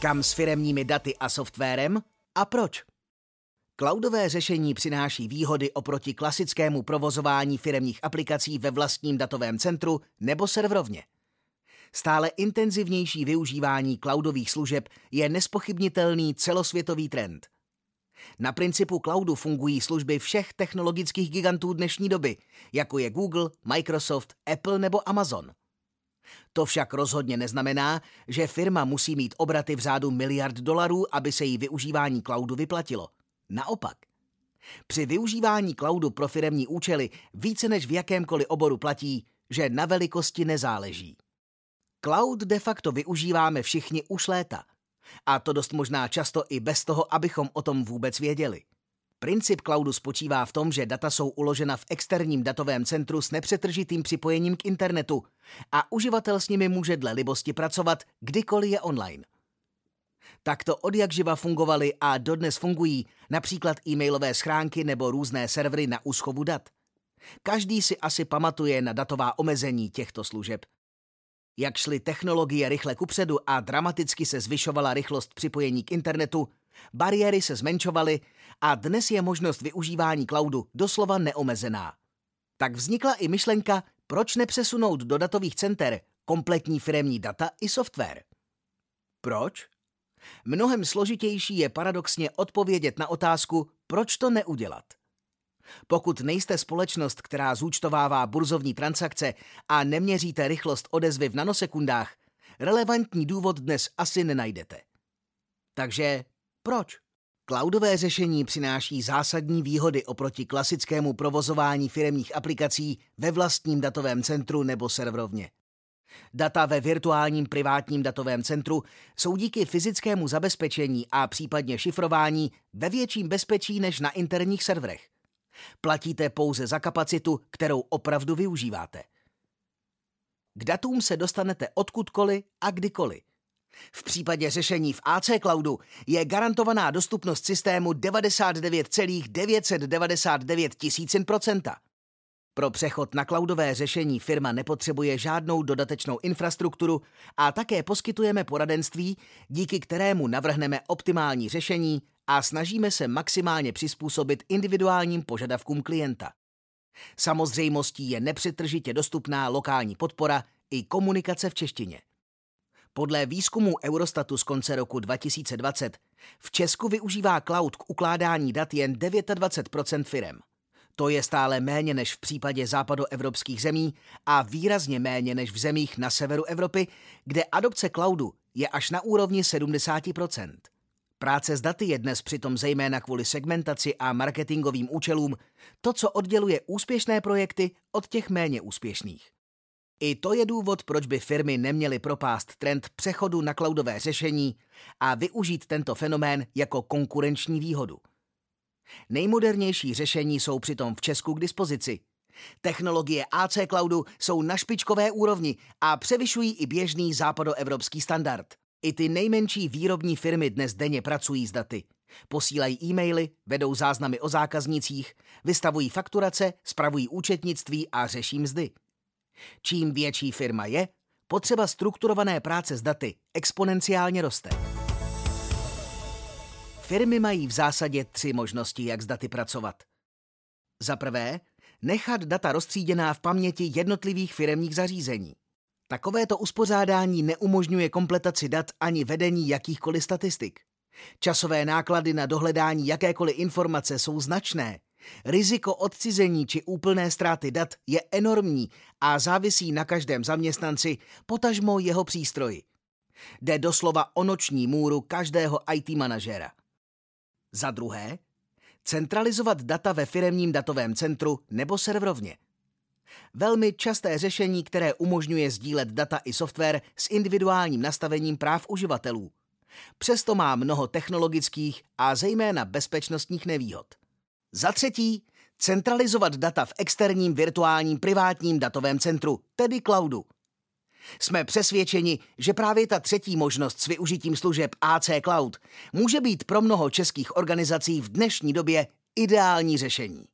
Kam s firemními daty a softwarem a proč? Cloudové řešení přináší výhody oproti klasickému provozování firemních aplikací ve vlastním datovém centru nebo serverovně. Stále intenzivnější využívání cloudových služeb je nespochybnitelný celosvětový trend. Na principu cloudu fungují služby všech technologických gigantů dnešní doby, jako je Google, Microsoft, Apple nebo Amazon. To však rozhodně neznamená, že firma musí mít obraty v řádu miliard dolarů, aby se jí využívání cloudu vyplatilo. Naopak. Při využívání cloudu pro firemní účely více než v jakémkoliv oboru platí, že na velikosti nezáleží. Cloud de facto využíváme všichni už léta. A to dost možná často i bez toho, abychom o tom vůbec věděli. Princip cloudu spočívá v tom, že data jsou uložena v externím datovém centru s nepřetržitým připojením k internetu a uživatel s nimi může dle libosti pracovat, kdykoliv je online. Takto od jak živa fungovaly a dodnes fungují například e-mailové schránky nebo různé servery na úschovu dat. Každý si asi pamatuje na datová omezení těchto služeb. Jak šly technologie rychle kupředu a dramaticky se zvyšovala rychlost připojení k internetu, bariéry se zmenšovaly a dnes je možnost využívání cloudu doslova neomezená. Tak vznikla i myšlenka, proč nepřesunout do datových center kompletní firemní data i software. Proč? Mnohem složitější je paradoxně odpovědět na otázku, proč to neudělat. Pokud nejste společnost, která zúčtovává burzovní transakce a neměříte rychlost odezvy v nanosekundách, relevantní důvod dnes asi nenajdete. Takže proč? Cloudové řešení přináší zásadní výhody oproti klasickému provozování firemních aplikací ve vlastním datovém centru nebo serverovně. Data ve virtuálním privátním datovém centru jsou díky fyzickému zabezpečení a případně šifrování ve větším bezpečí než na interních serverech. Platíte pouze za kapacitu, kterou opravdu využíváte. K datům se dostanete odkudkoliv a kdykoliv. V případě řešení v AC Cloudu je garantovaná dostupnost systému 99,999 tisícin. Pro přechod na cloudové řešení firma nepotřebuje žádnou dodatečnou infrastrukturu a také poskytujeme poradenství, díky kterému navrhneme optimální řešení a snažíme se maximálně přizpůsobit individuálním požadavkům klienta. Samozřejmostí je nepřetržitě dostupná lokální podpora i komunikace v češtině. Podle výzkumu Eurostatu z konce roku 2020 v Česku využívá cloud k ukládání dat jen 29% firem. To je stále méně než v případě západoevropských zemí a výrazně méně než v zemích na severu Evropy, kde adopce cloudu je až na úrovni 70% Práce s daty je dnes přitom zejména kvůli segmentaci a marketingovým účelům to, co odděluje úspěšné projekty od těch méně úspěšných. I to je důvod, proč by firmy neměly propást trend přechodu na cloudové řešení a využít tento fenomén jako konkurenční výhodu. Nejmodernější řešení jsou přitom v Česku k dispozici. Technologie AC Cloudu jsou na špičkové úrovni a převyšují i běžný západoevropský standard. I ty nejmenší výrobní firmy dnes denně pracují s daty. Posílají e-maily, vedou záznamy o zákaznicích, vystavují fakturace, spravují účetnictví a řeší mzdy. Čím větší firma je, potřeba strukturované práce s daty exponenciálně roste. Firmy mají v zásadě tři možnosti, jak s daty pracovat. Za prvé, nechat data rozstříděná v paměti jednotlivých firemních zařízení. Takovéto uspořádání neumožňuje kompletaci dat ani vedení jakýchkoliv statistik. Časové náklady na dohledání jakékoliv informace jsou značné. Riziko odcizení či úplné ztráty dat je enormní a závisí na každém zaměstnanci, potažmo jeho přístroji. Jde doslova o noční můru každého IT manažera. Za druhé, centralizovat data ve firemním datovém centru nebo serverovně. Velmi časté řešení, které umožňuje sdílet data i software s individuálním nastavením práv uživatelů. Přesto má mnoho technologických a zejména bezpečnostních nevýhod. Za třetí, centralizovat data v externím virtuálním privátním datovém centru, tedy cloudu. Jsme přesvědčeni, že právě ta třetí možnost s využitím služeb AC Cloud může být pro mnoho českých organizací v dnešní době ideální řešení.